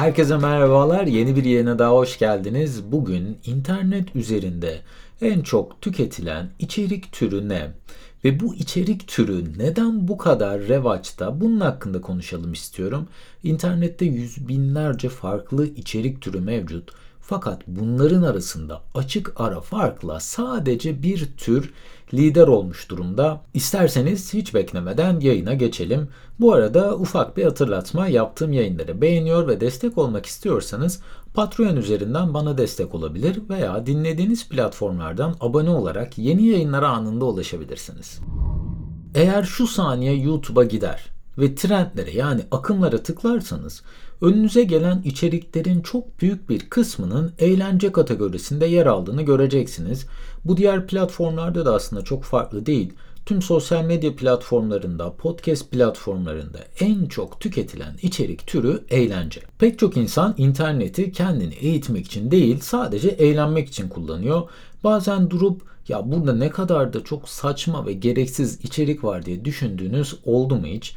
Herkese merhabalar. Yeni bir yayına daha hoş geldiniz. Bugün internet üzerinde en çok tüketilen içerik türü ne? Ve bu içerik türü neden bu kadar revaçta? Bunun hakkında konuşalım istiyorum. İnternette yüz binlerce farklı içerik türü mevcut. Fakat bunların arasında açık ara farkla sadece bir tür lider olmuş durumda. İsterseniz hiç beklemeden yayına geçelim. Bu arada ufak bir hatırlatma yaptığım yayınları beğeniyor ve destek olmak istiyorsanız Patreon üzerinden bana destek olabilir veya dinlediğiniz platformlardan abone olarak yeni yayınlara anında ulaşabilirsiniz. Eğer şu saniye YouTube'a gider ve trendlere yani akımlara tıklarsanız önünüze gelen içeriklerin çok büyük bir kısmının eğlence kategorisinde yer aldığını göreceksiniz. Bu diğer platformlarda da aslında çok farklı değil. Tüm sosyal medya platformlarında, podcast platformlarında en çok tüketilen içerik türü eğlence. Pek çok insan interneti kendini eğitmek için değil, sadece eğlenmek için kullanıyor. Bazen durup ya burada ne kadar da çok saçma ve gereksiz içerik var diye düşündüğünüz oldu mu hiç?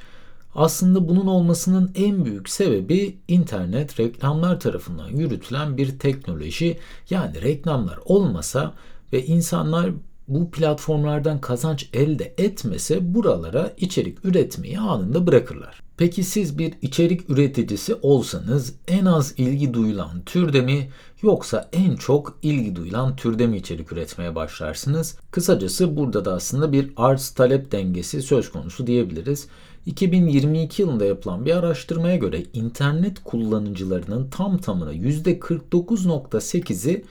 Aslında bunun olmasının en büyük sebebi internet reklamlar tarafından yürütülen bir teknoloji. Yani reklamlar olmasa ve insanlar bu platformlardan kazanç elde etmese buralara içerik üretmeyi anında bırakırlar. Peki siz bir içerik üreticisi olsanız en az ilgi duyulan türde mi yoksa en çok ilgi duyulan türde mi içerik üretmeye başlarsınız? Kısacası burada da aslında bir arz talep dengesi söz konusu diyebiliriz. 2022 yılında yapılan bir araştırmaya göre internet kullanıcılarının tam tamına %49.8'i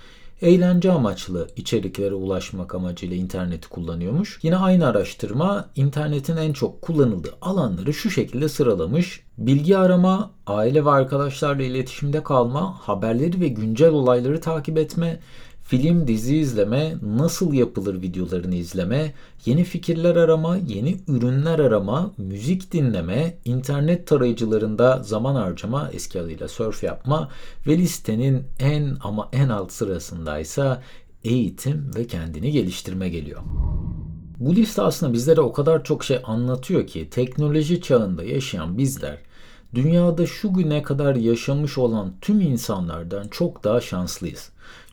eğlence amaçlı içeriklere ulaşmak amacıyla interneti kullanıyormuş. Yine aynı araştırma internetin en çok kullanıldığı alanları şu şekilde sıralamış. Bilgi arama, aile ve arkadaşlarla iletişimde kalma, haberleri ve güncel olayları takip etme, film, dizi izleme, nasıl yapılır videolarını izleme, yeni fikirler arama, yeni ürünler arama, müzik dinleme, internet tarayıcılarında zaman harcama, eski adıyla surf yapma ve listenin en ama en alt sırasındaysa eğitim ve kendini geliştirme geliyor. Bu liste aslında bizlere o kadar çok şey anlatıyor ki teknoloji çağında yaşayan bizler dünyada şu güne kadar yaşamış olan tüm insanlardan çok daha şanslıyız.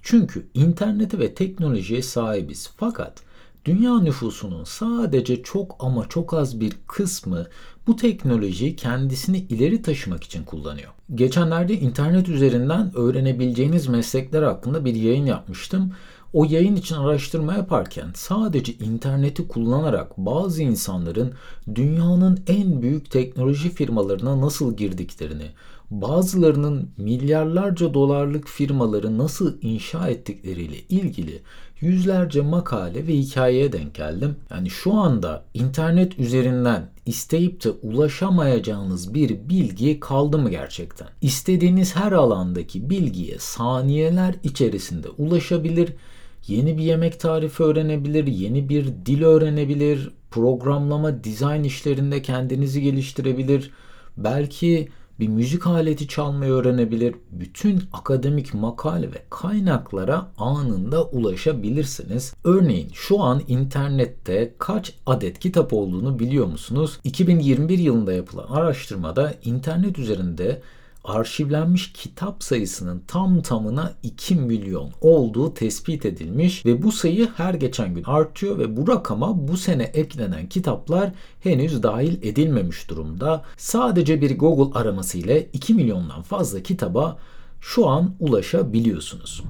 Çünkü internete ve teknolojiye sahibiz. Fakat dünya nüfusunun sadece çok ama çok az bir kısmı bu teknolojiyi kendisini ileri taşımak için kullanıyor. Geçenlerde internet üzerinden öğrenebileceğiniz meslekler hakkında bir yayın yapmıştım. O yayın için araştırma yaparken sadece interneti kullanarak bazı insanların dünyanın en büyük teknoloji firmalarına nasıl girdiklerini, bazılarının milyarlarca dolarlık firmaları nasıl inşa ettikleriyle ilgili yüzlerce makale ve hikayeye denk geldim. Yani şu anda internet üzerinden isteyip de ulaşamayacağınız bir bilgi kaldı mı gerçekten? İstediğiniz her alandaki bilgiye saniyeler içerisinde ulaşabilir, yeni bir yemek tarifi öğrenebilir, yeni bir dil öğrenebilir, programlama, dizayn işlerinde kendinizi geliştirebilir. Belki bir müzik aleti çalmayı öğrenebilir, bütün akademik makale ve kaynaklara anında ulaşabilirsiniz. Örneğin şu an internette kaç adet kitap olduğunu biliyor musunuz? 2021 yılında yapılan araştırmada internet üzerinde arşivlenmiş kitap sayısının tam tamına 2 milyon olduğu tespit edilmiş ve bu sayı her geçen gün artıyor ve bu rakama bu sene eklenen kitaplar henüz dahil edilmemiş durumda. Sadece bir Google araması ile 2 milyondan fazla kitaba şu an ulaşabiliyorsunuz.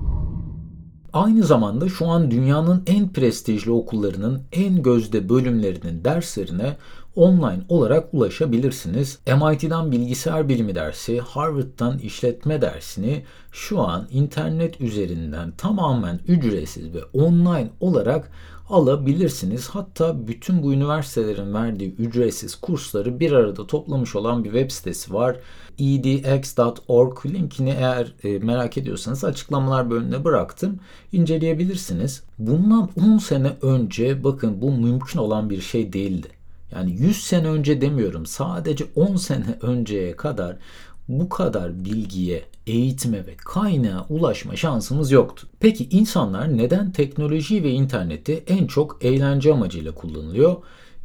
Aynı zamanda şu an dünyanın en prestijli okullarının en gözde bölümlerinin derslerine online olarak ulaşabilirsiniz. MIT'den bilgisayar bilimi dersi, Harvard'dan işletme dersini şu an internet üzerinden tamamen ücretsiz ve online olarak alabilirsiniz. Hatta bütün bu üniversitelerin verdiği ücretsiz kursları bir arada toplamış olan bir web sitesi var. edx.org linkini eğer e, merak ediyorsanız açıklamalar bölümüne bıraktım. İnceleyebilirsiniz. Bundan 10 sene önce bakın bu mümkün olan bir şey değildi. Yani 100 sene önce demiyorum sadece 10 sene önceye kadar bu kadar bilgiye, eğitime ve kaynağa ulaşma şansımız yoktu. Peki insanlar neden teknoloji ve interneti en çok eğlence amacıyla kullanılıyor?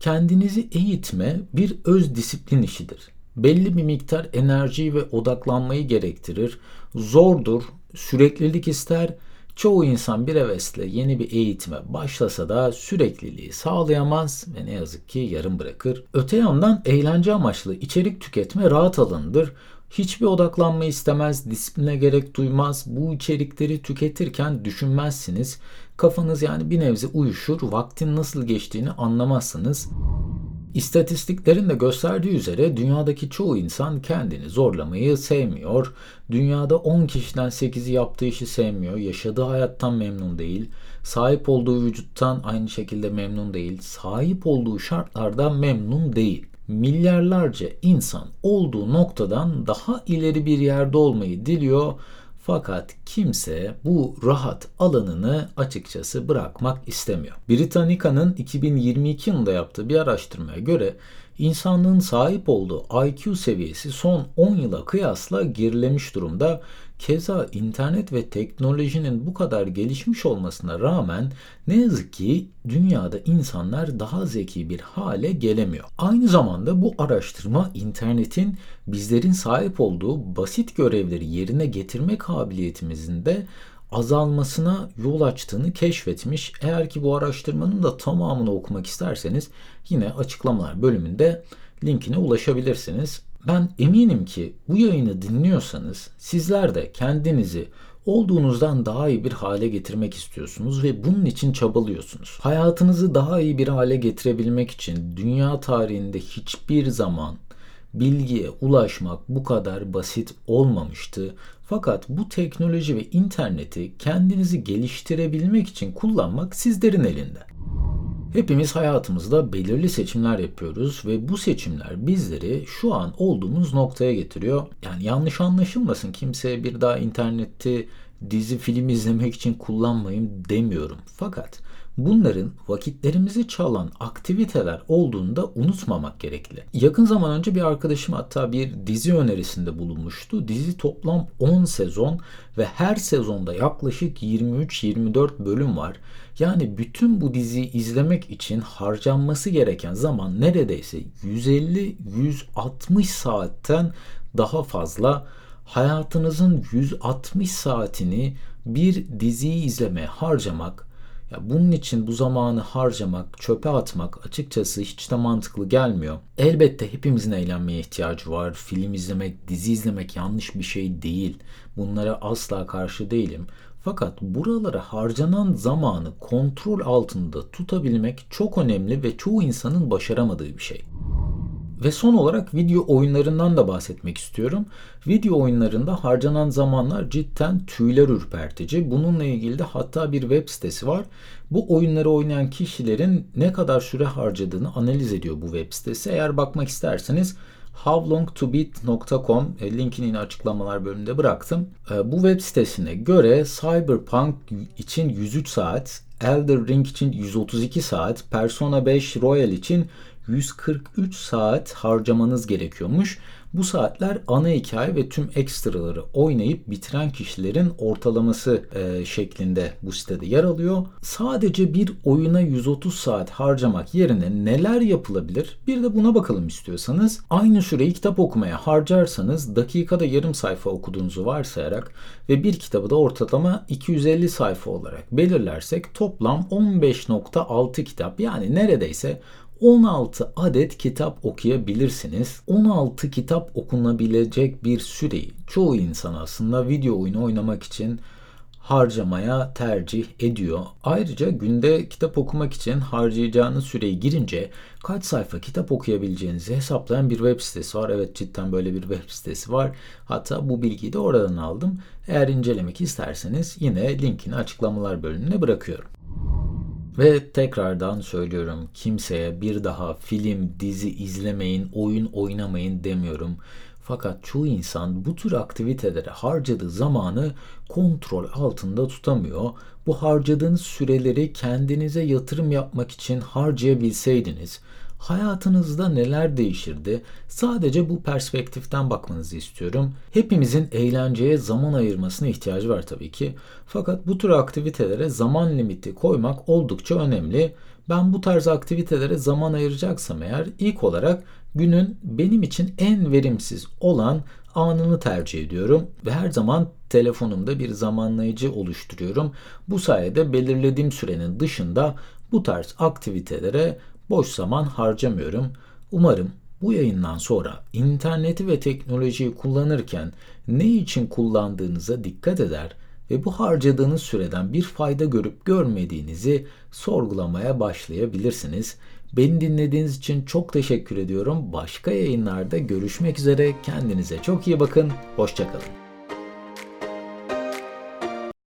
Kendinizi eğitme bir öz disiplin işidir. belli bir miktar enerji ve odaklanmayı gerektirir. Zordur, süreklilik ister. Çoğu insan bir hevesle yeni bir eğitime başlasa da sürekliliği sağlayamaz ve ne yazık ki yarım bırakır. Öte yandan eğlence amaçlı içerik tüketme rahat alanıdır. Hiçbir odaklanma istemez, disipline gerek duymaz. Bu içerikleri tüketirken düşünmezsiniz. Kafanız yani bir nebze uyuşur, vaktin nasıl geçtiğini anlamazsınız. İstatistiklerin de gösterdiği üzere dünyadaki çoğu insan kendini zorlamayı sevmiyor. Dünyada 10 kişiden 8'i yaptığı işi sevmiyor, yaşadığı hayattan memnun değil, sahip olduğu vücuttan aynı şekilde memnun değil, sahip olduğu şartlardan memnun değil. Milyarlarca insan olduğu noktadan daha ileri bir yerde olmayı diliyor fakat kimse bu rahat alanını açıkçası bırakmak istemiyor. Britannica'nın 2022 yılında yaptığı bir araştırmaya göre insanlığın sahip olduğu IQ seviyesi son 10 yıla kıyasla gerilemiş durumda Keza internet ve teknolojinin bu kadar gelişmiş olmasına rağmen ne yazık ki dünyada insanlar daha zeki bir hale gelemiyor. Aynı zamanda bu araştırma internetin bizlerin sahip olduğu basit görevleri yerine getirme kabiliyetimizin de azalmasına yol açtığını keşfetmiş. Eğer ki bu araştırmanın da tamamını okumak isterseniz yine açıklamalar bölümünde linkine ulaşabilirsiniz. Ben eminim ki bu yayını dinliyorsanız sizler de kendinizi olduğunuzdan daha iyi bir hale getirmek istiyorsunuz ve bunun için çabalıyorsunuz. Hayatınızı daha iyi bir hale getirebilmek için dünya tarihinde hiçbir zaman bilgiye ulaşmak bu kadar basit olmamıştı. Fakat bu teknoloji ve interneti kendinizi geliştirebilmek için kullanmak sizlerin elinde. Hepimiz hayatımızda belirli seçimler yapıyoruz ve bu seçimler bizleri şu an olduğumuz noktaya getiriyor. Yani yanlış anlaşılmasın kimseye bir daha internette dizi film izlemek için kullanmayın demiyorum. Fakat bunların vakitlerimizi çalan aktiviteler olduğunu da unutmamak gerekli. Yakın zaman önce bir arkadaşım hatta bir dizi önerisinde bulunmuştu. Dizi toplam 10 sezon ve her sezonda yaklaşık 23-24 bölüm var. Yani bütün bu diziyi izlemek için harcanması gereken zaman neredeyse 150-160 saatten daha fazla. Hayatınızın 160 saatini bir diziyi izlemeye harcamak ya bunun için bu zamanı harcamak, çöpe atmak açıkçası hiç de mantıklı gelmiyor. Elbette hepimizin eğlenmeye ihtiyacı var. Film izlemek, dizi izlemek yanlış bir şey değil. Bunlara asla karşı değilim. Fakat buralara harcanan zamanı kontrol altında tutabilmek çok önemli ve çoğu insanın başaramadığı bir şey. Ve son olarak video oyunlarından da bahsetmek istiyorum. Video oyunlarında harcanan zamanlar cidden tüyler ürpertici. Bununla ilgili de hatta bir web sitesi var. Bu oyunları oynayan kişilerin ne kadar süre harcadığını analiz ediyor bu web sitesi. Eğer bakmak isterseniz howlongtobeat.com e, linkini yine açıklamalar bölümünde bıraktım. E, bu web sitesine göre Cyberpunk için 103 saat, Elder Ring için 132 saat, Persona 5 Royal için 143 saat harcamanız gerekiyormuş. Bu saatler ana hikaye ve tüm ekstraları oynayıp bitiren kişilerin ortalaması e, şeklinde bu sitede yer alıyor. Sadece bir oyuna 130 saat harcamak yerine neler yapılabilir? Bir de buna bakalım istiyorsanız. Aynı süreyi kitap okumaya harcarsanız dakikada yarım sayfa okuduğunuzu varsayarak ve bir kitabı da ortalama 250 sayfa olarak belirlersek toplam 15.6 kitap yani neredeyse 16 adet kitap okuyabilirsiniz. 16 kitap okunabilecek bir süreyi çoğu insan aslında video oyunu oynamak için harcamaya tercih ediyor. Ayrıca günde kitap okumak için harcayacağınız süreyi girince kaç sayfa kitap okuyabileceğinizi hesaplayan bir web sitesi var. Evet cidden böyle bir web sitesi var. Hatta bu bilgiyi de oradan aldım. Eğer incelemek isterseniz yine linkini açıklamalar bölümüne bırakıyorum. Ve tekrardan söylüyorum kimseye bir daha film, dizi izlemeyin, oyun oynamayın demiyorum. Fakat çoğu insan bu tür aktivitelere harcadığı zamanı kontrol altında tutamıyor. Bu harcadığınız süreleri kendinize yatırım yapmak için harcayabilseydiniz hayatınızda neler değişirdi? Sadece bu perspektiften bakmanızı istiyorum. Hepimizin eğlenceye zaman ayırmasına ihtiyacı var tabii ki. Fakat bu tür aktivitelere zaman limiti koymak oldukça önemli. Ben bu tarz aktivitelere zaman ayıracaksam eğer ilk olarak günün benim için en verimsiz olan anını tercih ediyorum ve her zaman telefonumda bir zamanlayıcı oluşturuyorum. Bu sayede belirlediğim sürenin dışında bu tarz aktivitelere boş zaman harcamıyorum. Umarım bu yayından sonra interneti ve teknolojiyi kullanırken ne için kullandığınıza dikkat eder ve bu harcadığınız süreden bir fayda görüp görmediğinizi sorgulamaya başlayabilirsiniz. Beni dinlediğiniz için çok teşekkür ediyorum. Başka yayınlarda görüşmek üzere. Kendinize çok iyi bakın. Hoşçakalın.